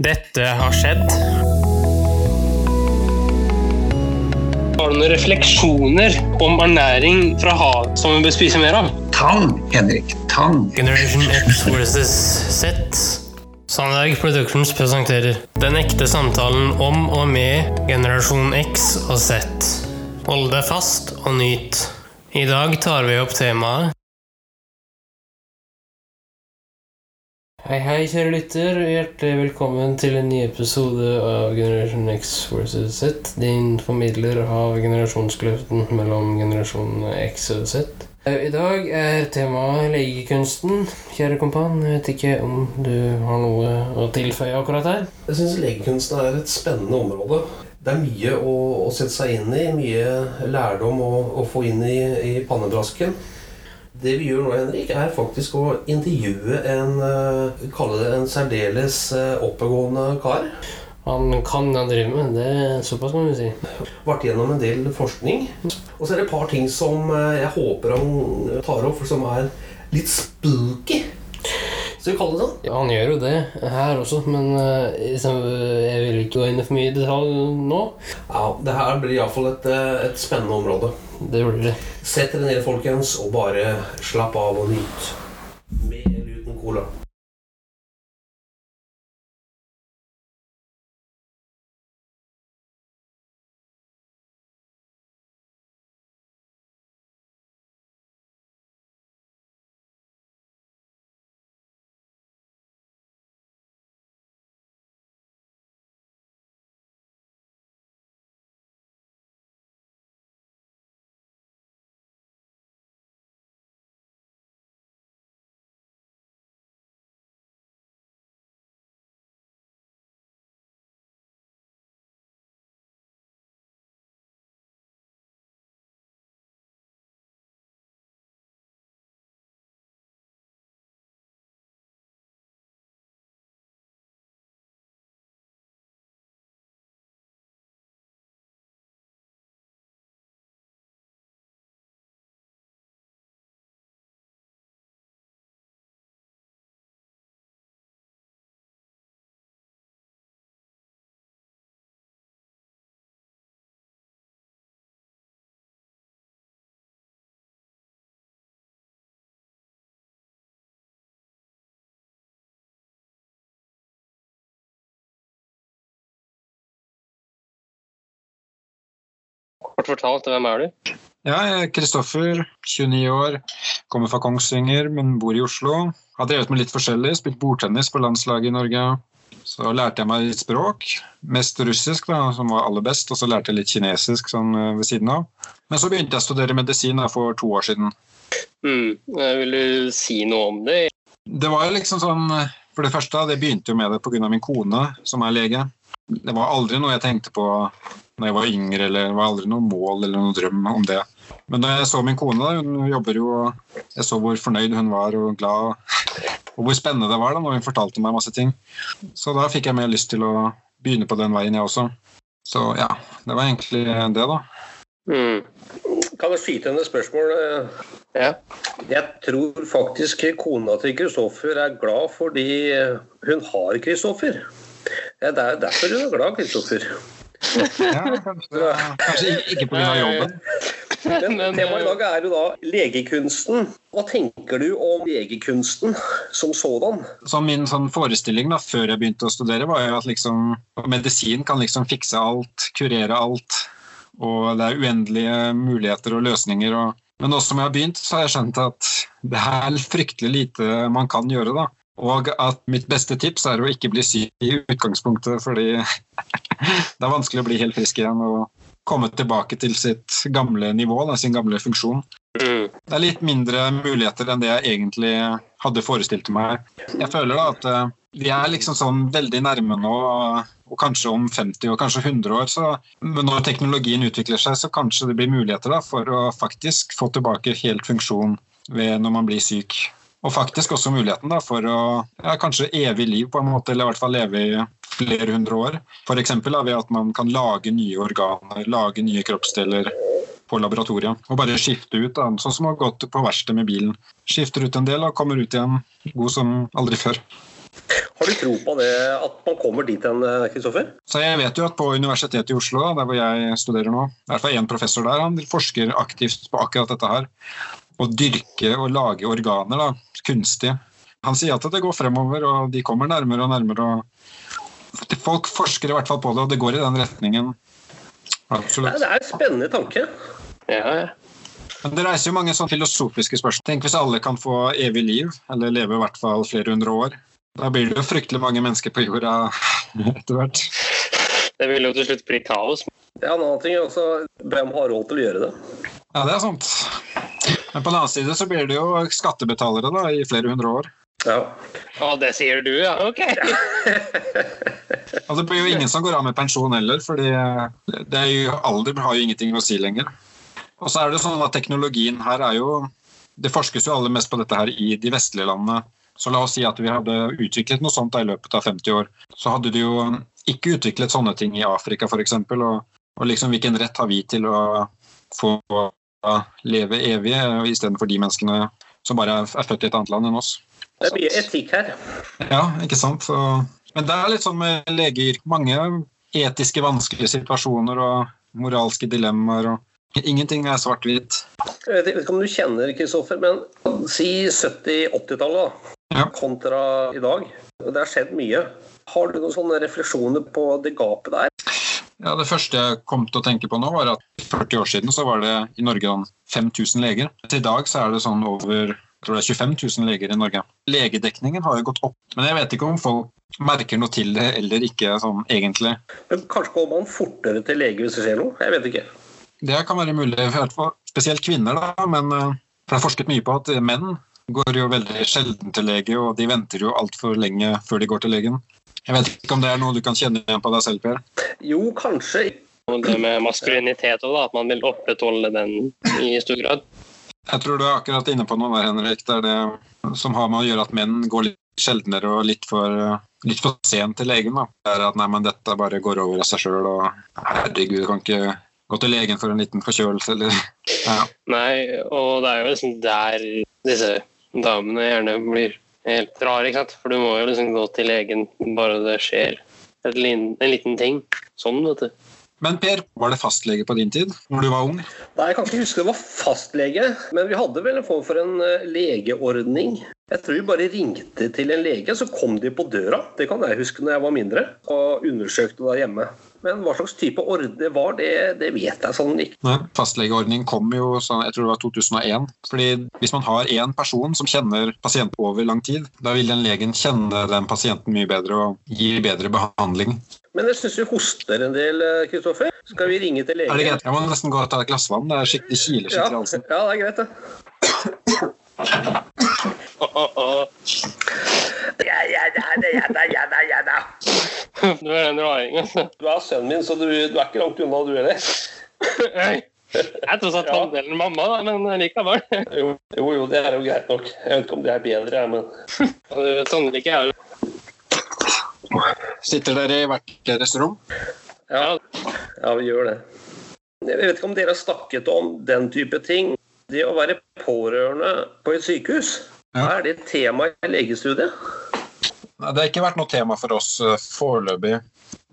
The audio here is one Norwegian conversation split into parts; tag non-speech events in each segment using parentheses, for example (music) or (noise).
Dette har skjedd. Har du noen refleksjoner om ernæring fra havet som vi bør spise mer av? Tang, Henrik. Tang. Generation X versus Z. Sandberg Productions presenterer Den ekte samtalen om og med generasjon X og Z. Hold deg fast og nyt. I dag tar vi opp temaet Hei, hei, kjære lytter. Hjertelig velkommen til en ny episode av Generation X vs. Z. Din formidler av generasjonskløften mellom generasjonene X og Z. I dag er temaet legekunsten. Kjære kompan, jeg vet ikke om du har noe å tilføye akkurat her? Jeg syns legekunsten er et spennende område. Det er mye å, å sette seg inn i, mye lærdom å, å få inn i, i pannebrasken. Det vi gjør nå, Henrik, er faktisk å intervjue en uh, Kalle det en særdeles uh, oppegående kar. Han kan han driver med, det er såpass kan vi si. Vært gjennom en del forskning. Og så er det et par ting som uh, jeg håper han tar opp, som er litt spooky. Skal vi kalle det sånn? Ja, han gjør jo det her også, men jeg vil ikke gå inn i for mye detalj nå. Ja, det her blir iallfall et, et spennende område. Det gjorde det. Sett dere ned, folkens, og bare slapp av og nyt. Med Kort fortalt, hvem er du? Ja, jeg er Kristoffer, 29 år, kommer fra Kongsvinger, men bor i Oslo. Har drevet med litt forskjellig, spilt bordtennis på landslaget i Norge. Så lærte jeg meg litt språk, mest russisk, da, som var aller best, og så lærte jeg litt kinesisk sånn ved siden av. Men så begynte jeg å studere medisin da, for to år siden. Mm. Vil du si noe om det? Det var liksom sånn For det første, det begynte jo med det pga. min kone, som er lege. Det var aldri noe jeg tenkte på når jeg var yngre, eller det var aldri noe mål eller noen drøm om det. Men da jeg så min kone, da, hun jobber jo Jeg så hvor fornøyd hun var og glad, (laughs) og hvor spennende det var da når hun fortalte meg masse ting. Så da fikk jeg mer lyst til å begynne på den veien, jeg også. Så ja, det var egentlig det, da. Mm. Kan jeg skyte henne et spørsmål? Ja. Jeg tror faktisk kona til Kristoffer er glad fordi hun har Kristoffer. Det er derfor du er glad, Kristoffer. Ja, kanskje, kanskje ikke pga. jobben. (laughs) Men temaet i dag er jo da legekunsten. Hva tenker du om legekunsten som sådan? Så min sånn forestilling da, før jeg begynte å studere, var jo at liksom, medisin kan liksom fikse alt, kurere alt. Og det er uendelige muligheter og løsninger. Og, men nå som jeg har begynt, så har jeg skjønt at det er fryktelig lite man kan gjøre. da. Og at mitt beste tips er å ikke bli syk i utgangspunktet, fordi (laughs) det er vanskelig å bli helt frisk igjen og komme tilbake til sitt gamle nivå, da, sin gamle funksjon. Mm. Det er litt mindre muligheter enn det jeg egentlig hadde forestilt meg. Jeg føler da at uh, vi er liksom sånn veldig nærme nå, og kanskje om 50 og kanskje 100 år, så når teknologien utvikler seg, så kanskje det blir muligheter da, for å faktisk få tilbake helt funksjon ved når man blir syk. Og faktisk også muligheten da, for å ja, kanskje evig liv, på en måte, eller i hvert fall leve i flere hundre år. F.eks. ved at man kan lage nye organer, lage nye kroppsdeler på laboratoriet. Og bare skifte ut, da, sånn som å ha gått på verksted med bilen. Skifter ut en del og kommer ut igjen god som aldri før. Har du tro på det at man kommer dit hen, Kristoffer? Så jeg vet jo at på Universitetet i Oslo, der hvor jeg studerer nå, i hvert fall én professor der, han forsker aktivt på akkurat dette her. Å dyrke og lage organer da, kunstig. Han sier at det går fremover, og de kommer nærmere og nærmere. og Folk forsker i hvert fall på det, og det går i den retningen. Absolutt. Det er en spennende tanke. Ja, ja. Men det reiser jo mange sånne filosofiske spørsmål. Tenk hvis alle kan få evig liv, eller leve i hvert fall flere hundre år. Da blir det jo fryktelig mange mennesker på jorda (laughs) etter hvert. Det vil jo til slutt bli kaos. Ja, en annen ting er også hvem har råd til å gjøre det? Ja, det er sant. Men på den annen side så blir det jo skattebetalere da, i flere hundre år. Ja. Å, det sier du, ja. Ok. (laughs) Og det blir jo ingen som går av med pensjon heller, fordi det er jo, alder har jo ingenting å si lenger. Og så er det sånn at teknologien her er jo Det forskes jo aller mest på dette her i de vestlige landene. Så la oss si at vi hadde utviklet noe sånt i løpet av 50 år. Så hadde de jo ikke utviklet sånne ting i Afrika f.eks. Og, og liksom hvilken rett har vi til å få leve evig istedenfor de menneskene som bare er født i et annet land enn oss. Det er mye etikk her. Ja, ikke sant. Så, men det er litt sånn med legeyrket. Mange etiske vanskelige situasjoner og moralske dilemmaer. og Ingenting er svart-hvitt. Jeg vet ikke om du kjenner Kristoffer, men si 70-80-tallet Ja. kontra i dag. Det har skjedd mye. Har du noen sånne refleksjoner på det gapet der? Ja, Det første jeg kom til å tenke på nå, var at 40 år siden så var det i Norge sånn 5000 leger. Til i dag så er det sånn over jeg tror det er 25 000 leger i Norge. Legedekningen har jo gått opp, men jeg vet ikke om folk merker noe til det eller ikke sånn egentlig. Men kanskje går man fortere til lege hvis det skjer noe? Jeg vet ikke. Det kan være mulig, fall spesielt kvinner, da, men eh, det er forsket mye på at menn går jo veldig sjelden til lege, og de venter jo altfor lenge før de går til legen. Jeg vet ikke om det er noe du kan kjenne igjen på deg selv, Per? Jo, kanskje. Det med maskulinitet og da, at man vil opprettholde den i stor grad. Jeg tror du er akkurat inne på noe der, Henrik. Det er det som har med å gjøre at menn går litt sjeldnere og litt for, litt for sent til legen. Da. Det er at nei, men dette bare går over av seg sjøl, og herregud, kan ikke gå til legen for en liten forkjølelse, eller ja. Nei, og det er jo liksom der disse damene gjerne blir helt rar, ikke sant. For du må jo liksom gå til legen bare det skjer et lin- en liten ting. Sånn, vet du. Men Per, var det fastlege på din tid, når du var ung? Nei, Jeg kan ikke huske det var fastlege, men vi hadde vel en form for en eh, legeordning. Jeg tror vi bare ringte til en lege, så kom de på døra. Det kan jeg huske når jeg var mindre, og undersøkte der hjemme. Men hva slags type ordning var, det, det vet jeg sånn ikke. Nei, Fastlegeordning kom jo sånn, jeg tror det var 2001. Fordi Hvis man har én person som kjenner pasienten over lang tid, da vil den legen kjenne den pasienten mye bedre og gi bedre behandling. Men jeg syns du hoster en del, eh, Kristoffer. Skal vi ringe til legen? Er det greit? Jeg må nesten gå og ta et glass vann. Det er skikkelig kiler skikkelig i halsen. ja, det er greit, det. (coughs) Åh, åh, åh. Ja, ja, ja, da, ja, da, ja, da, ja, da. Du er en raring, altså. (laughs) Du er sønnen min, så du, du er ikke langt unna, du heller. Jeg er tross alt Ja. halvdelen mamma, da, men likevel. (laughs) Jo, jo, jo, det er jo greit nok. Jeg vet ikke om det er bedre, jeg, men (laughs) Sånn ikke jeg det. Sitter dere i hvert deres rom? ja, ja, vi gjør det. Jeg vet ikke om dere har snakket om den type ting. Det å være pårørende på et sykehus, Ja. er det et tema i legestudiet? Nei, Det har ikke vært noe tema for oss eh, foreløpig.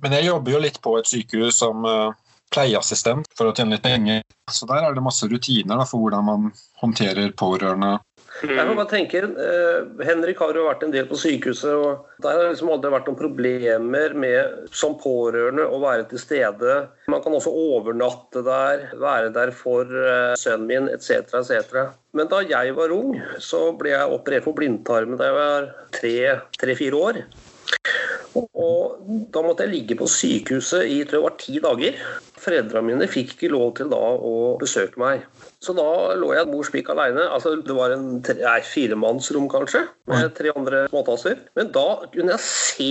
Men jeg jobber jo litt på et sykehus som eh, pleieassistent for å tjene litt penger. Så der er det masse rutiner da, for hvordan man håndterer pårørende. Jeg må bare tenke, eh, Henrik har jo vært en del på sykehuset, og der har det liksom aldri vært noen problemer med som pårørende å være til stede. Man kan også overnatte der, være der for eh, sønnen min etc. etc. Men da jeg var ung, så ble jeg operert for blindtarmen da jeg var tre-fire år. Og da måtte jeg ligge på sykehuset i tror jeg var ti dager. Foreldrene mine fikk ikke lov til da å besøke meg. Så da lå jeg mor spikk aleine. Altså, det var en tre- nei, firemannsrom, kanskje, med tre andre småtasser. Men da kunne jeg se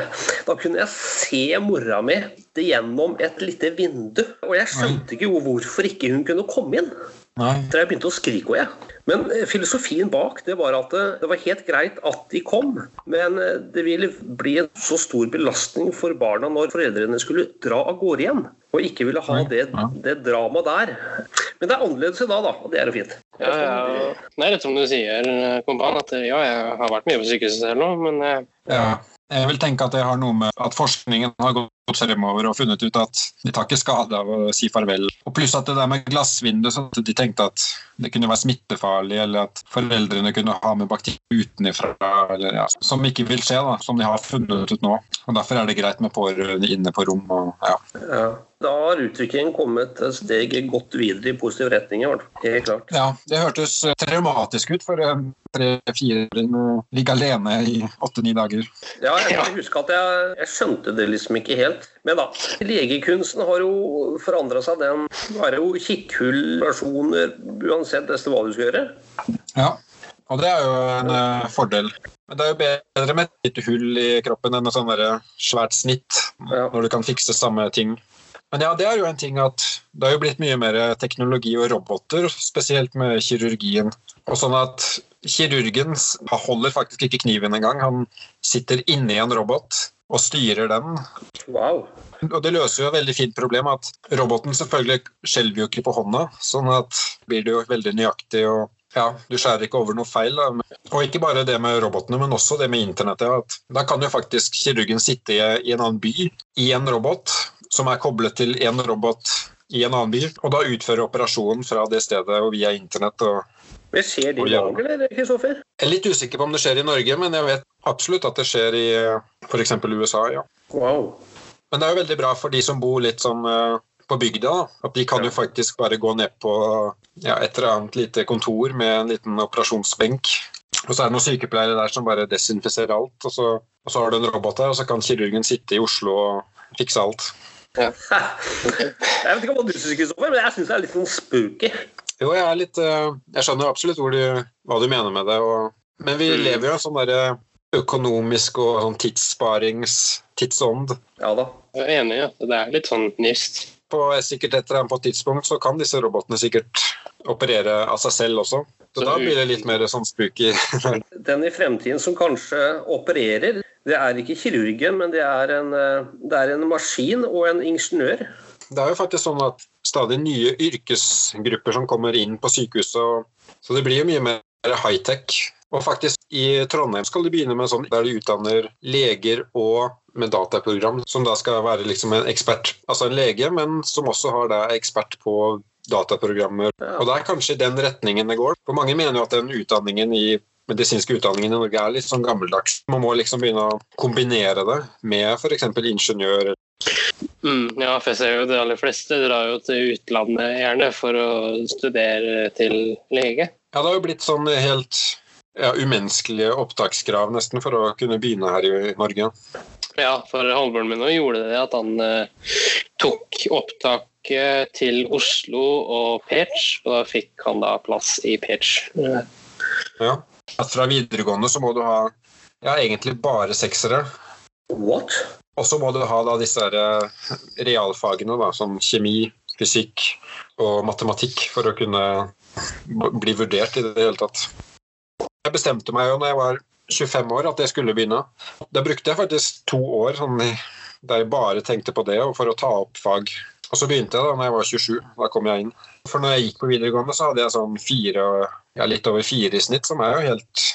(laughs) Da kunne jeg se mora mi gjennom et lite vindu. Og jeg skjønte ikke hvorfor ikke hun kunne komme inn. Nei. Så jeg begynte å skrike òg, jeg. Men eh, filosofien bak det var at det, det var helt greit at de kom, men eh, det ville bli en så stor belastning for barna når foreldrene skulle dra av gårde igjen, og ikke ville ha det, det dramaet der. Men det er annerledes i dag, da, og det er jo fint. Ja, ja. Det er rett som du sier, kompan, at ja, jeg har vært mye på sykehuset selv nå, men eh, Ja. Jeg vil tenke at det har noe med at forskningen har gått fremover og funnet ut at de tar ikke skade av å si farvel. Og pluss at det der med glassvindu, så at de tenkte at det kunne være smittefarlig, eller at foreldrene kunne ha med bakterier utenfra, eller ja, som ikke vil skje, da, som de har funnet ut nå. Og Derfor er det greit med pårørende inne på rom. og ja. Ja. Da har utviklingen kommet et steg godt videre i positiv retning. Helt klart. Ja, det hørtes eh, traumatisk ut for en tre-fireåring å ligge alene i åtte-ni dager. Ja, jeg jeg huske at jeg, jeg skjønte det liksom ikke helt. Men da, legekunsten har jo forandra seg. Den er jo kikkhull, operasjoner, uansett nesten hva du skal gjøre. Ja, og det er jo en uh, fordel. Men det er jo bedre med et lite hull i kroppen enn et sånn svært snitt, Ja. når du kan fikse samme ting. Men ja, det er jo en ting at det har jo blitt mye mer teknologi og roboter, spesielt med kirurgien. Og sånn at kirurgen holder faktisk ikke kniven engang. Han sitter inni en robot og styrer den. Wow. Og det løser jo et veldig fint problem at roboten selvfølgelig skjelver jo ikke på hånda, sånn at blir det jo veldig nøyaktig og ja, du skjærer ikke over noe feil. Da. Og ikke bare det med robotene, men også det med internettet. At da kan jo faktisk kirurgen sitte i, en annen by i en robot som er koblet til en robot i en annen by, og da utføre operasjonen fra det stedet og via internett. og Men skjer det i dag, eller, Kristoffer? jeg er litt usikker på om det skjer i Norge, men jeg vet absolutt at det skjer i f.eks. USA. ja. Wow. Men det er jo veldig bra for de som bor litt sånn eh, på bygda. At de kan jo faktisk bare gå ned på ja, et eller annet lite kontor med en liten operasjonsbenk. Og så er det noen sykepleiere der som bare desinfiserer alt. Og så, og så har du en robot der, og så kan kirurgen sitte i Oslo og fikse alt. (laughs) Jeg vet ikke hva du syns, Kristoffer, men jeg syns det er litt sånn spooky. Jo, jeg er litt eh, Jeg skjønner absolutt hvor du, hva du mener med det. Og, men vi Mm. lever jo i en sånn derre økonomisk og sånn tidssparings tidsånd. Ja da. Jeg er enig i at det er litt sånn nifst. På sikkert etter en på et tidspunkt så kan disse robotene sikkert operere av seg selv også. Så Så da blir det litt mer sånn spooky. (laughs) Den i fremtiden som kanskje opererer, det er ikke kirurgen, men det er en, eh, det er en maskin og en ingeniør. Det er jo faktisk sånn at stadig nye yrkesgrupper som kommer inn på sykehuset, så det blir jo mye mer high-tech. Og faktisk i Trondheim skal de begynne med sånn der de utdanner leger og med dataprogram, som da skal være liksom en ekspert, altså en lege, men som også har da ekspert på dataprogrammer. Og det er kanskje den retningen det går. For mange mener jo at den utdanningen i medisinske utdanningen i Norge er litt sånn gammeldags. Man må liksom begynne å kombinere det med f.eks. ingeniør. Mm, ja, for jeg ser jo de aller fleste drar jo til utlandet gjerne for å studere til lege. Ja, det har jo blitt sånn helt ja, umenneskelige opptakskrav nesten for å kunne begynne her i Norge. Ja, for halvbroren min gjorde det at han eh, tok opptaket til Oslo og Pech, og da fikk han da plass i Pech. Ja. Ja. At fra videregående så må du ha ja, egentlig bare seksere. What? Og så må du ha da disse her, eh, realfagene, da, som kjemi, fysikk og matematikk, for å kunne bli vurdert i det hele tatt. Jeg bestemte meg jo når jeg var 25 år at jeg skulle begynne. Da brukte jeg faktisk to år sånn, der jeg bare tenkte på det og for å ta opp fag. Og så begynte jeg da når jeg var 27. Da kom jeg inn. For når jeg gikk på videregående, så hadde jeg sånn fire, ja, litt over fire i snitt, som er jo helt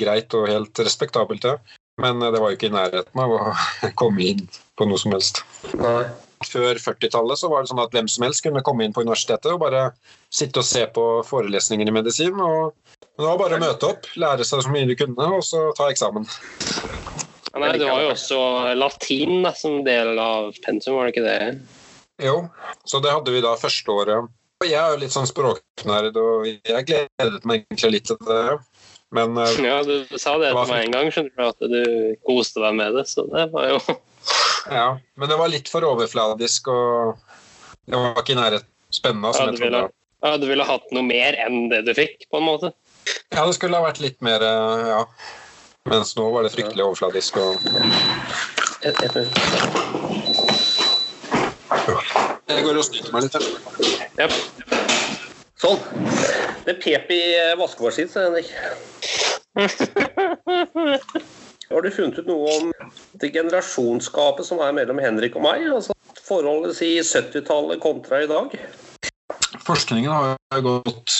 greit og helt respektabelt, Ja. Men eh, det var jo ikke i nærheten av å (laughs) komme inn på noe som helst. Nei. Før 40-tallet så var det sånn at hvem som helst kunne komme inn på universitetet og bare sitte og se på forelesninger i medisin. og det var bare å møte opp, lære seg så mye du kunne, og så ta eksamen. Ja, nei, du har jo også latin da, som del av pensum, var det ikke det? Jo, så det hadde vi da første året. Og Jeg er jo litt sånn språknerd, og jeg gledet meg egentlig litt til det. Men eh, Ja, du sa det Det til meg en gang, skjønner du, at du koste deg med det, så det var jo (laughs) ja, men det var litt for overfladisk, og det var ikke i nærheten spennende. ja, Som du, jeg trodde. ville, ja, du ville hatt noe mer enn det du fikk, på en måte. Ja, det skulle ha vært litt mer eh, ja. Mens nå var det fryktelig overfladisk. og Et, et. Jeg går og snyter meg litt. Ja. sånn. Det pep i eh, vaskemaskinen, sa Henrik. (laughs) Har du funnet ut noe om det generasjonsgapet som er mellom Henrik og meg? Altså forholdet si 70-tallet kontra i dag? Forskningen har gått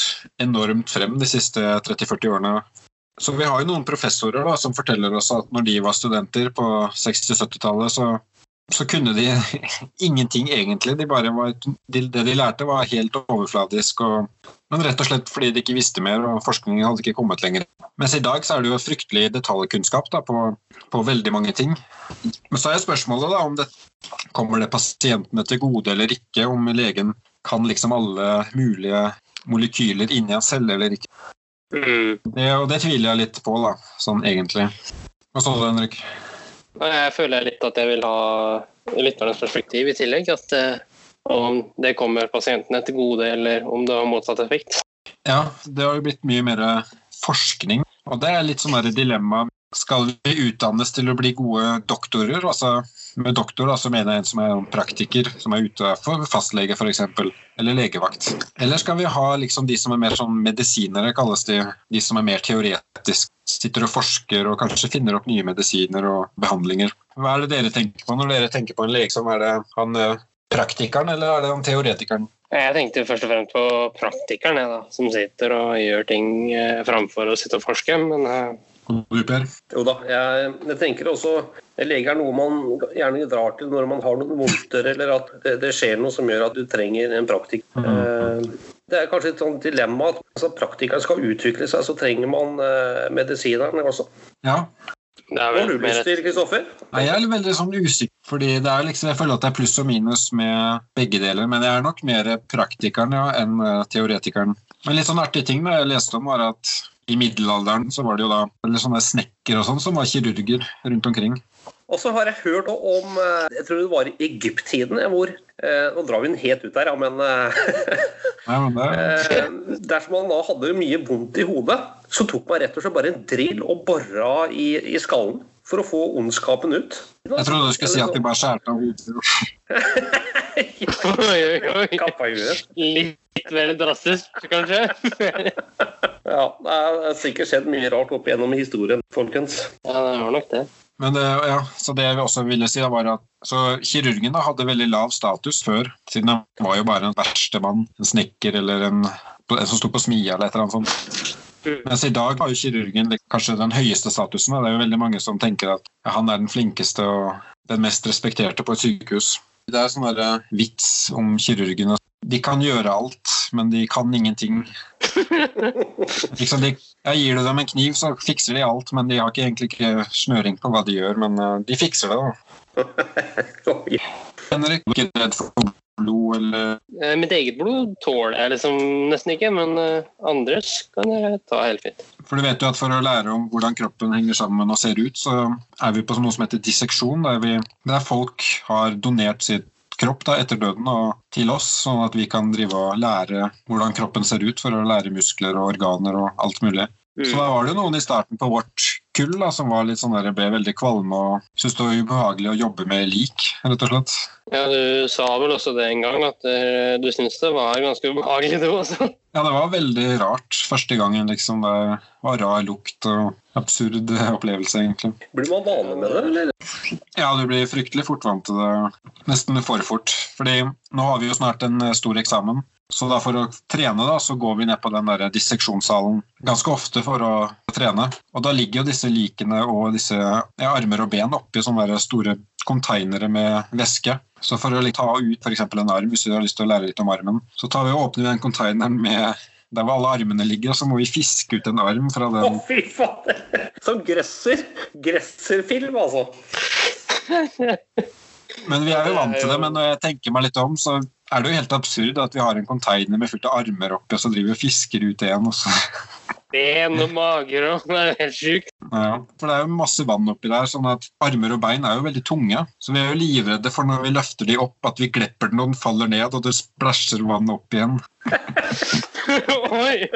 enormt frem de siste 30-40 årene. Så vi har jo noen professorer da, som forteller oss at når de var studenter på 60-70-tallet, så, så kunne de (laughs) ingenting egentlig. De var, de, det de lærte, var helt overfladisk. Og, men rett og slett fordi de ikke visste mer, og forskningen hadde ikke kommet lenger. Mens i dag så er det jo fryktelig detaljkunnskap da, på, på veldig mange ting. Men så er spørsmålet da, om det kommer det pasientene til gode eller ikke, om legen kan liksom alle mulige molekyler inni en celle eller ikke. Mm. Det, og det tviler jeg litt på, da, sånn egentlig. Hva sa du, Henrik? Jeg føler litt at jeg vil ha lytternes perspektiv i tillegg. At eh, om det kommer pasientene til gode, eller om det har motsatt effekt. Ja, det har jo blitt mye mer forskning, og det er litt sånn dilemma. Skal vi utdannes til å bli gode doktorer? Altså, med doktor da, så mener jeg en som er praktiker, som er ute for fastlege f.eks., eller legevakt. Eller skal vi ha liksom de som er mer sånn medisinere, kalles de, de som er mer teoretisk, sitter og forsker og kanskje finner opp nye medisiner og behandlinger. Hva er det dere tenker på når dere tenker på en lege som er det han eh, praktikeren, eller er det han teoretikeren? Jeg tenkte først og fremst på praktikeren, jeg da, som sitter og gjør ting eh, framfor å sitte og forske. Men eh, Du, Per? Jo da, jeg, jeg tenker også Lege er noe man gjerne drar til når man har noen vondter, eller at det, det skjer noe som gjør at du trenger en praktiker. Eh, Det er kanskje et sånt dilemma at altså, praktikeren skal utvikle seg, så trenger man eh, medisineren også. Ja. er Hva har du lyst til, Kristoffer? Nei, Jeg er veldig sånn usikker, fordi det er liksom, jeg føler at det er pluss og minus med begge deler. Men jeg er nok mer praktikeren ja, enn eh, teoretikeren. Men litt sånn artig ting da jeg leste om, var at i middelalderen så var det jo da eller sånne snekker og sånn som var kirurger rundt omkring. Og så har jeg hørt om eh, Jeg tror det var i Egypt-tiden hvor eh, Nå drar vi den helt ut der, ja, men Nei, men det, Eh, Dersom man da hadde mye vondt i hodet, så tok man rett og slett bare en drill og bora i, i skallen for å få ondskapen ut. jeg trodde du skulle si at de bare skjærte av hodet. (laughs) Kappa huet. Litt vel drastisk, kanskje? (laughs) Ja, det er sikkert skjedd mye rart opp igjennom historien, folkens. Ja, det var nok det. Men det, ja, så det jeg også ville si var at så Kirurgen da hadde veldig lav status før, siden han var jo bare en verkstemann, en snekker eller en, en som sto på smia eller et eller annet sånt. Mens i dag har jo kirurgen kanskje den høyeste statusen. Det er jo veldig mange som tenker at han er den flinkeste og den mest respekterte på et sykehus. Det er sånn vits om kirurgene. De kan gjøre alt, men de kan ingenting. (laughs) Liksom de, jeg gir du dem en kniv, så fikser de alt, men de har ikke egentlig ikke snøring på hva de gjør. Men eh, de fikser det, da. (laughs) Henrik, er ikke redd for blod eller Eh, Mitt eget blod tåler jeg liksom nesten ikke, men eh, andres kan jeg ta helt fint. For du vet jo at For å lære om hvordan kroppen henger sammen og ser ut, så er vi på noe som heter disseksjon. Der, vi, der folk har donert sitt kropp da, etter døden og til oss, sånn at vi kan drive og lære hvordan kroppen ser ut for å lære muskler og organer og alt mulig. Så da var det jo noen i starten på vårt kull da, som var litt sånn der, ble veldig kvalme og syntes det var ubehagelig å jobbe med lik, rett og slett. Ja, Du sa vel også det en gang, at eh, du syntes det var ganske ubehagelig, du også. (laughs) Ja, det var veldig rart første gangen. liksom. Det var rar lukt og absurd opplevelse, egentlig. Blir man vane med det, eller? Ja, du blir fryktelig fort vant til det. Nesten for fort. Fordi nå har vi jo snart en eh, stor eksamen. Så da for å trene da, så går vi ned på den der disseksjonssalen ganske ofte for å trene. Og da ligger jo disse likene og disse ja, armer og ben oppi sånne der store konteinere med væske. Så for å ta ut f.eks. en arm, hvis du har lyst til å lære litt om armen, så tar vi og åpner vi den konteineren med der hvor alle armene ligger, og så må vi fiske ut en arm fra den Å, fy fader! Som grøsser. Grøsserfilm, altså. Men vi er jo vant til det, men når jeg tenker meg litt om, så er det jo helt absurd at vi har en konteiner med fullt av armer oppi, og så driver vi og fisker ut en. Og så. Ben og mager og Det er jo helt sjukt. Ja, for det er jo masse vann oppi der, sånn at armer og bein er jo veldig tunge. Så vi er jo livredde for når vi løfter de opp, at vi glepper den og den faller ned, og det splæsjer vann opp igjen. (laughs) Oi!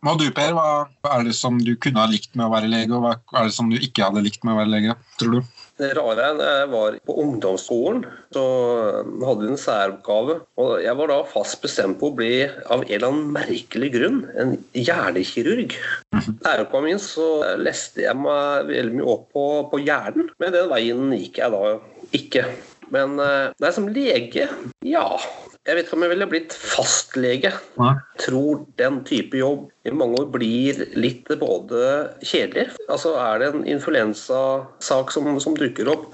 Hva du, Per, hva hva er det som du kunne ha likt med å være lege, og hva er det som du ikke hadde likt med å være lege, tror du? Det rare er, da jeg var på ungdomsskolen, så hadde vi en særoppgave. Og jeg var da fast bestemt på å bli, av en eller annen merkelig grunn, en hjernekirurg. Særoppgaven min så leste jeg meg veldig mye opp på, på hjernen, men den veien gikk jeg da ikke. Men eh, nei, som lege, ja. Jeg vet ikke om jeg ville blitt fastlege. Ja. Tror den type jobb i mange år blir litt både kjedelig. Altså Er det en influensasak som, som dukker opp,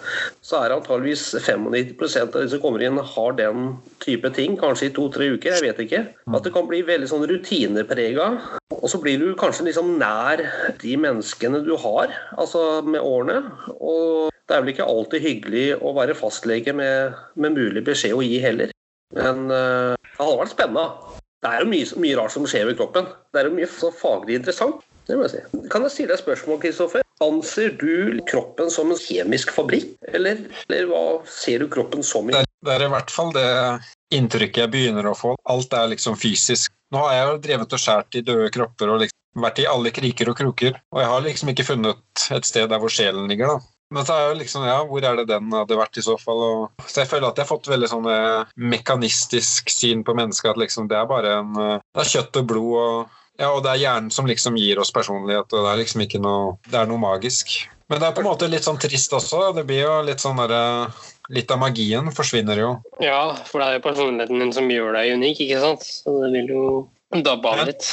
så er det antageligvis 95 av de som kommer inn, har den type ting. Kanskje i to-tre uker, jeg vet ikke. At det kan bli veldig sånn rutineprega. Og så blir du kanskje liksom nær de menneskene du har, altså med årene. Og det er vel ikke alltid hyggelig å være fastlege med, med mulig beskjed å gi heller. Men uh, det hadde vært spennende. Det er jo mye, mye rart som skjer med kroppen. Det er jo mye faglig interessant. Det må jeg si. Kan jeg stille deg et spørsmål, Kristoffer? Anser du kroppen som en kjemisk fabrikk, eller, eller hva ser du kroppen som? Det er, det er i hvert fall det inntrykket jeg begynner å få. Alt er liksom fysisk. Nå har jeg jo drevet og skåret i døde kropper og liksom vært i alle kriker og kroker. Og jeg har liksom ikke funnet et sted der hvor sjelen ligger, da. Men så er jo liksom, ja, hvor er det den hadde vært i så fall? Og, så jeg føler at jeg har fått veldig sånn eh, mekanistisk syn på mennesket. At liksom det er bare en eh, Det er kjøtt og blod og ja, og det er hjernen som liksom gir oss personlighet, og det er liksom ikke noe Det er noe magisk. Men det er på en måte litt sånn trist også. Det blir jo litt sånn derre Litt av magien forsvinner jo. Ja, for det er jo personligheten din som gjør deg unik, ikke sant? Så det vil jo dabbe av litt.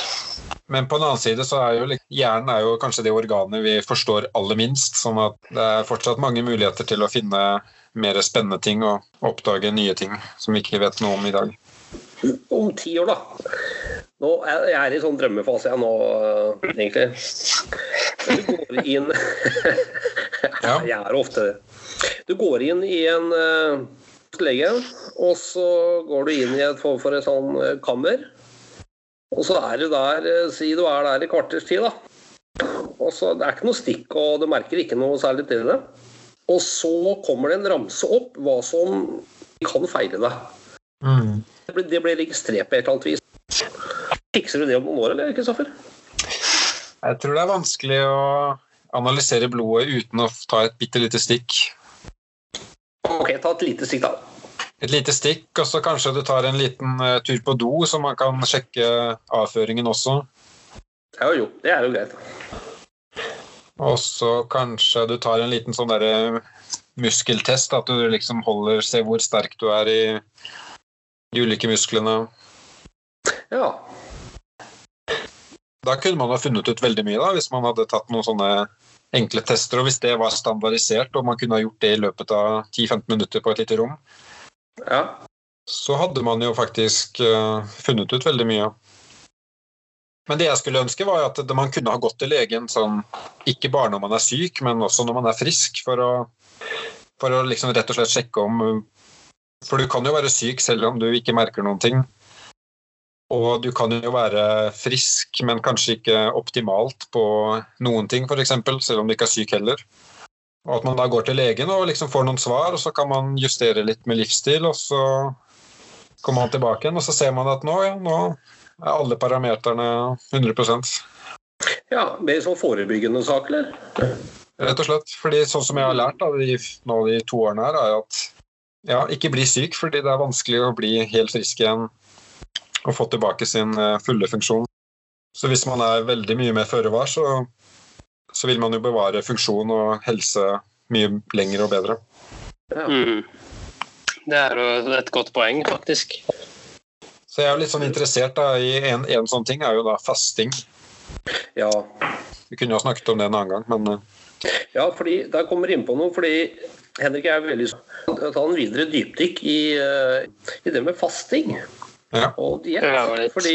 Men på den annen side så er jo hjernen er jo kanskje det organet vi forstår aller minst. Sånn at det er fortsatt mange muligheter til å finne mer spennende ting og oppdage nye ting som vi ikke vet noe om i dag. Om ti år, da. Nå er jeg er i sånn drømmefase jeg nå, egentlig. Du går inn (laughs) Jeg er ofte det. Du går inn i en uh, lege, og så går du inn i et form for et sånn øh, kammer. Og så er du der, øh, si du er der i kvarters tid, da. Og så Det er ikke noe stikk, og du merker ikke noe særlig til det. Og så kommer det en ramse opp hva som kan feile deg. Det blir, det blir registrert på et eller annet vis. Fikser du det om noen år, eller, Kristoffer? Jeg tror det er vanskelig å analysere blodet uten å ta et bitte lite stikk. Ok, ta et lite stikk, da. Et lite stikk, og så kanskje du tar en liten eh, tur på do, så man kan sjekke avføringen også. Ja, jo, det er jo greit. Og så kanskje du tar en liten sånn derre muskeltest, at du liksom holder, ser hvor sterk du er i de ulike musklene. Ja. Da kunne man ha funnet ut veldig mye, da, hvis man hadde tatt noen sånne enkle tester, og hvis det var standardisert, og man kunne ha gjort det i løpet av 10-15 minutter på et lite rom, ja. så hadde man jo faktisk uh, funnet ut veldig mye. Men det jeg skulle ønske, var at man kunne ha gått til legen sånn, ikke bare når man er syk, men også når man er frisk, for å, for å liksom rett og slett sjekke om For du kan jo være syk selv om du ikke merker noen ting. Og du kan jo være frisk, men kanskje ikke optimalt på noen ting, f.eks., selv om du ikke er syk heller. Og at man da går til legen og liksom får noen svar, og så kan man justere litt med livsstil, og så kommer man tilbake igjen, og så ser man at nå, ja, nå er alle parameterne 100% ja. Mer sånn forebyggende sak, eller? Rett og slett. Fordi sånn som jeg har lært da, de, nå de to årene her, er at ja, ikke bli syk, fordi det er vanskelig å bli helt frisk igjen og få tilbake sin eh, fulle funksjon. Så hvis man er veldig mye mer føre var, så, så vil man jo bevare funksjon og helse mye lenger og bedre. Ja. Mm. Det er jo et godt poeng, faktisk. Så jeg er jo litt sånn interessert da, i en, en sånn ting, er jo da fasting. ja. Vi kunne jo ha snakket om det en annen gang, men eh, Ja, fordi der kommer inn på noe, fordi Henrik er veldig Ta en videre dypdykk i, eh, i det med fasting ja. og diett. Fordi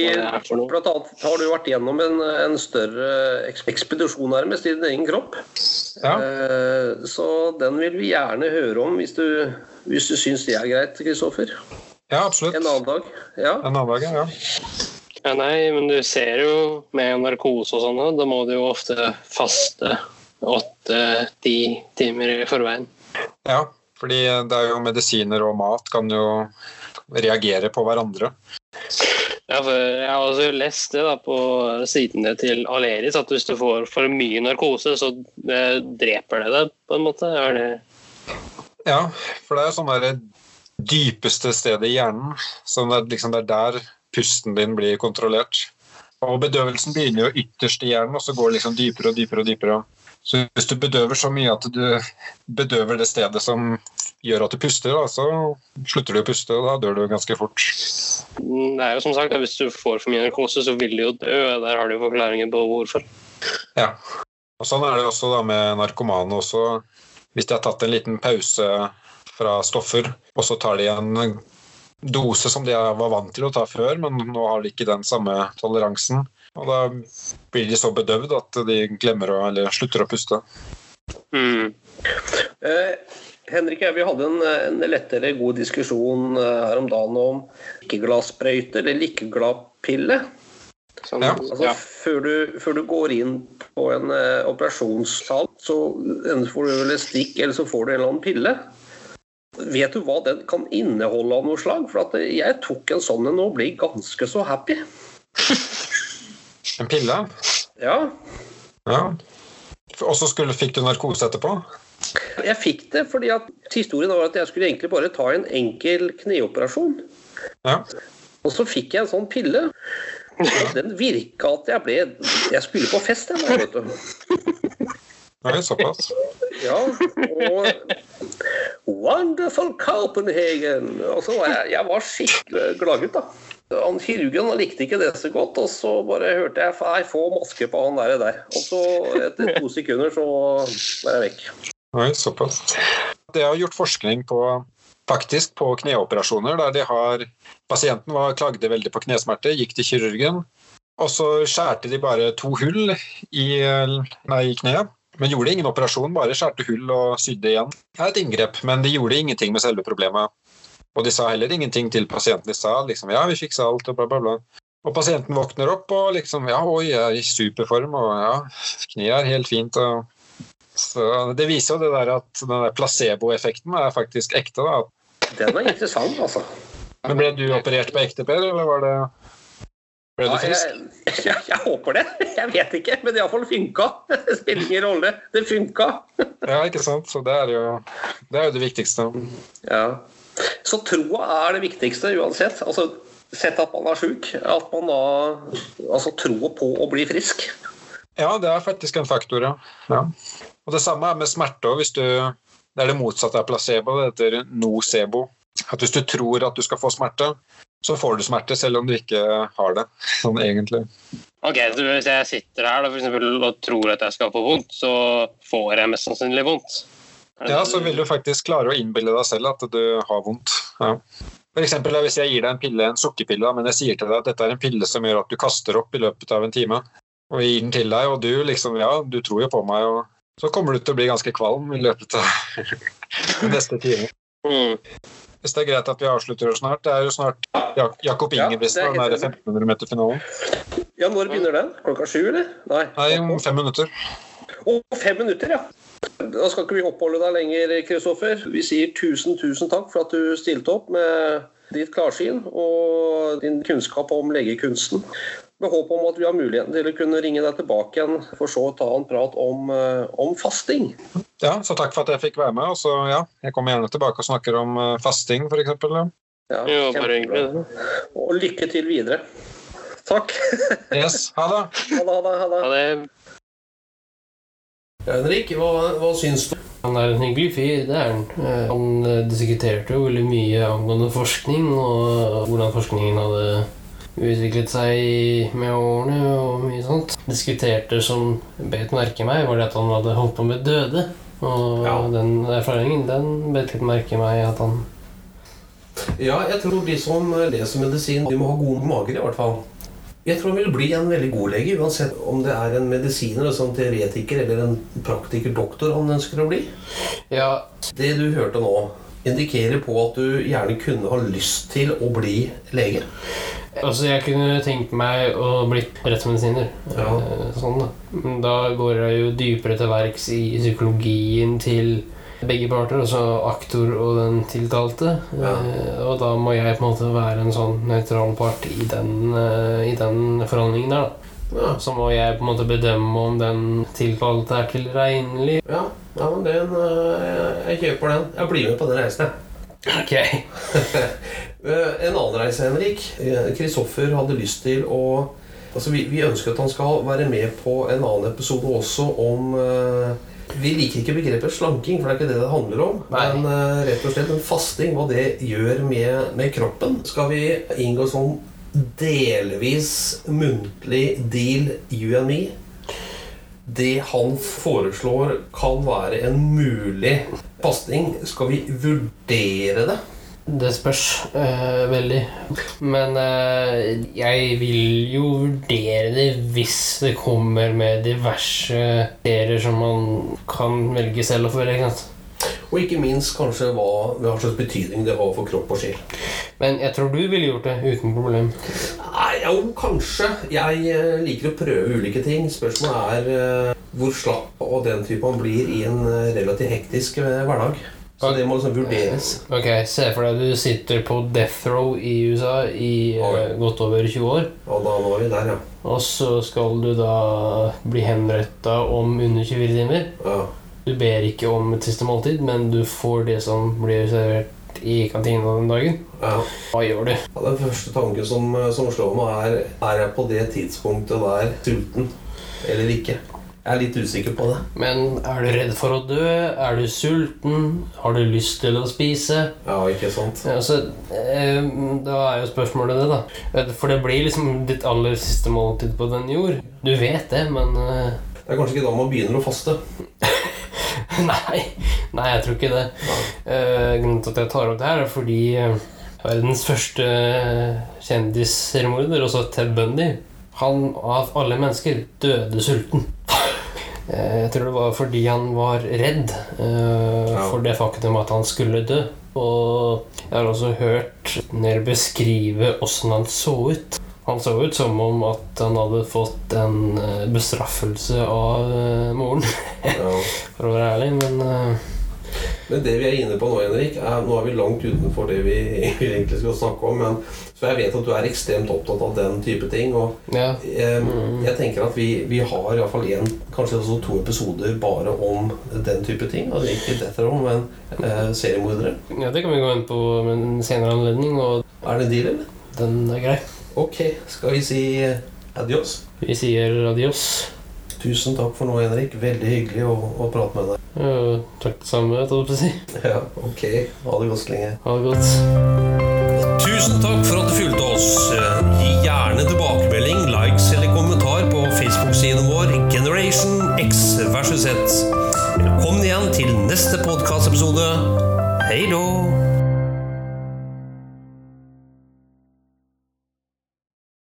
blant annet har du vært gjennom en, en større eks- ekspedisjon nærmest i din egen kropp. ja. Eh, Så den vil vi gjerne høre om hvis du, hvis du syns det er greit, Kristoffer. Ja, absolutt. En annen dag. Ja. En annen dag, ja. Ja, nei, men du ser jo med narkose og sånn, da må du jo ofte faste åtte-ti timer i forveien. Ja, fordi det er jo medisiner og mat kan jo reagere på hverandre. Ja, Jeg har også lest det da på sidene til Aleris, at hvis du får for mye narkose, så eh, dreper det deg, på en måte. Det Ja, for det er sånn der dypeste stedet i hjernen. Så det er, liksom, det er der pusten din blir kontrollert. Og bedøvelsen begynner jo ytterst i hjernen, og så går det liksom dypere og dypere og dypere. Så hvis du bedøver så mye at du bedøver det stedet som gjør at du puster, da, så slutter du å puste, og da dør du ganske fort. Det er jo som sagt, Hvis du får for mye narkose, så vil du jo dø. Der har du jo forklaringer på hvorfor. Ja. Og Sånn er det også da med narkomane. også. Hvis de har tatt en liten pause fra stoffer, og så tar de en dose som de var vant til å ta før, men nå har de ikke den samme toleransen. Og da blir de så bedøvd at de glemmer å, eller slutter å puste. Mm. Eh, Henrik vi hadde en, en lettere god diskusjon eh, her om dagen om ikke-gladsprøyte eller ikke-gladpille. Sånn, Ja. Altså, ja. før, du, før du går inn på en eh, operasjonssal, så enten får du vel et stikk, eller så får du en eller annen pille. Vet du hva den kan inneholde av noe slag? For at jeg tok en sånn en og ble ganske så happy. (laughs) En pille? Ja, Ja. Og så fikk du narkose etterpå? jeg fikk det fordi at historien var at jeg skulle egentlig bare ta en enkel kneoperasjon. Ja. Og så fikk jeg en sånn pille. Og den virka at jeg ble Jeg skulle på fest, jeg nå, vet du. Nei, såpass. Ja, og Wonderful Copenhagen! Og så var jeg, jeg var skikkelig gladgutt, da. Han Kirurgen likte ikke det så godt, og så bare hørte jeg Nei, få maske på han der. der. Og så etter to sekunder så var jeg vekk. Oi, såpass. Det har gjort forskning på faktisk på kneoperasjoner der de har Pasienten var, klagde veldig på knesmerter, gikk til kirurgen, og så skjærte de bare to hull i, nei, i kneet. Men gjorde ingen operasjon, bare skjærte hull og sydde igjen. Det er et inngrep, men de gjorde ingenting med selve problemet. Og de sa heller ingenting til pasienten. De sa liksom ja, vi fiksa alt og bla, bla, bla. Og pasienten våkner opp og liksom ja, oi, jeg er i superform, og ja, kneet er helt fint. og så Det viser jo det der at den der placeboeffekten er faktisk ekte. da. Den var interessant, altså. Men ble du operert på ekte, Per, eller var det Ble du Ja, jeg, (laughs) jeg, jeg håper det. Jeg vet ikke, men det iallfall funka. (laughs) Det spiller ingen rolle. Det funka. Ja, ikke sant. Så det er jo det, er jo det viktigste. Ja. Så troa er det viktigste uansett. Altså, Sett at man er sjuk. At man da altså tror på å bli frisk. Ja, det er faktisk en faktor, ja. ja. Og det samme er med smerte òg. Det er det motsatte av placebo. Det heter nocebo. At hvis du tror at du skal få smerte, så får du smerte selv om du ikke har det. Sånn egentlig. Ok, så Hvis jeg sitter her da, for eksempel, og tror at jeg skal få vondt, så får jeg mest sannsynlig vondt. Det Ja, så vil du faktisk klare å innbille deg selv at du har vondt. Ja. For eksempel, hvis jeg gir deg en pille, en sukkerpille, men jeg sier til deg at dette er en pille som gjør at du kaster opp i løpet av en time, og jeg gir den til deg, og du liksom, ja, du tror jo på meg, og så kommer du til å bli ganske kvalm i løpet av (laughs) den neste timen. Mm. Hvis det er greit at vi avslutter snart, det er jo snart Jak Jakob Ja, Ingebrigtsen, ja, er den der 1500 meter-finalen. Ja, når begynner den? Klokka sju, eller? Nei. Nei, om fem minutter. Å, fem minutter, ja. Da skal ikke vi oppholde deg lenger, Kristoffer. Vi sier tusen, tusen takk for at du stilte opp med ditt klarsyn og din kunnskap om legekunsten. Med håp om at vi har muligheten til å kunne ringe deg tilbake igjen for så å ta en prat om, eh, om fasting. Ja, så takk for at jeg fikk være med, og så ja, jeg kommer gjerne tilbake og snakker om eh, fasting, for eksempel. Ja. Ja, bare hyggelig. Og lykke til videre. Takk. Yes, ha det! Ha det, ha det. Ha det. Ja, det Henrik, hva, hva syns du? Han er en hyggelig fyr, det er han. Han eh, diskuterte jo veldig mye angående forskning, og hvordan forskningen hadde utviklet seg med årene og mye sånt. Diskuterte som bet merke meg, var det at han hadde holdt på med døde. Og Ja. den erfaringen, den bet litt merke meg at han Ja, jeg tror de som leser medisin, de må ha gode mager i hvert fall. Jeg tror han vil bli en veldig god lege, uansett om det er en medisiner, altså en teoretiker eller en praktiker-doktor han ønsker å bli. Ja, Det du hørte nå, indikerer på at du gjerne kunne ha lyst til å bli lege. altså jeg kunne tenkt meg å bli rettsmedisiner. Ja. Eh, Sånn, da. Men da går jeg jo dypere til verks i psykologien til begge parter, altså aktor og den tiltalte. Ja. Eh, Og da må jeg på en måte være en sånn nøytral part i den, eh, i den forhandlingen der, da. Ja, Så må jeg på en måte bedømme om den tiltalte er tilregnelig. ja, ja men den, øh, jeg kjøper den. Jeg blir med på den reisen, jeg. Ok. (laughs) Eh, En annen reise, Henrik. Eh, Kristoffer hadde lyst til å Altså, vi, vi ønsker at han skal være med på en annen episode også om eh, Vi liker ikke begrepet slanking, for det er ikke det det handler om. Nei. Men uh, rett og slett en fasting, hva det gjør med, med kroppen. Skal vi inngå sånn delvis muntlig deal, you and me? Det han foreslår kan være en mulig fasting. Skal vi vurdere det? Det spørs eh, veldig. Men eh, jeg vil jo vurdere det hvis det kommer med diverse serier som man kan velge selv å følge. ikke sant? Og ikke minst kanskje hva, hva slags betydning det har for kropp og sjel. Men jeg tror du ville gjort det uten problem. Nei, jo, kanskje. Jeg eh, liker å prøve ulike ting. Spørsmålet er hvor slapp og den type man blir i en relativt hektisk hverdag. Så det må liksom vurderes. Ok, Se for deg du sitter på death row i USA i eh, godt over 20 år. Og da er vi der, ja. Og så skal du da bli henretta om under 24 timer. ja. Du ber ikke om et siste måltid, men du får det som blir servert i kantina den dagen. ja. Hva gjør du? Ja, Den første tanken som, eh, som slår meg, er Er jeg på det tidspunktet der sulten eller ikke? Jeg er litt usikker på det. Men er du redd for å dø? Er du sulten? Har du lyst til å spise? Ja, ikke sant? Ja, altså, eh, da er jo spørsmålet det, da. Eh, For det blir liksom ditt aller siste måltid på den jord. Du vet det, men eh, Det er kanskje ikke da man begynner å faste. (laughs) Nei, nei, jeg tror ikke det. Eh, grunnen til at jeg tar opp det her, er fordi verdens første kjendisseremorder, også Ted Bundy, han av alle mennesker døde sulten. Eh, jeg tror det var fordi han var redd eh, for det faktum at han skulle dø. Og jeg har også hørt dere beskrive åssen han så ut. Han så ut som om at han hadde fått en eh, bestraffelse av moren, (laughs) for å være ærlig, men Men det vi er inne på nå, Henrik, er, nå er vi langt utenfor det vi (laughs) egentlig skal snakke om. Men, så jeg vet at du er ekstremt opptatt av den type ting. Og ja. eh, jeg tenker at vi, vi har iallfall én, kanskje også to episoder bare om den type ting. Altså ikke Death Row, men eh, seriemordere. ja, det kan vi gå inn på med en senere anledning, og Er det en deal, eller? den er grei. Ok, skal vi si eh, adios? Vi sier adios. Tusen takk for nå, Henrik. Veldig hyggelig å, å prate med deg. Ja, takk det samme, holdt jeg på å si. (laughs) Ja, ok. Ha det godt så lenge. Ha det godt. Tusen takk for at du fulgte oss. Gi gjerne tilbakemelding, likes eller kommentar på Facebook-siden vår Generation X versus Z. Velkommen igjen til neste podkastepisode. Hei då!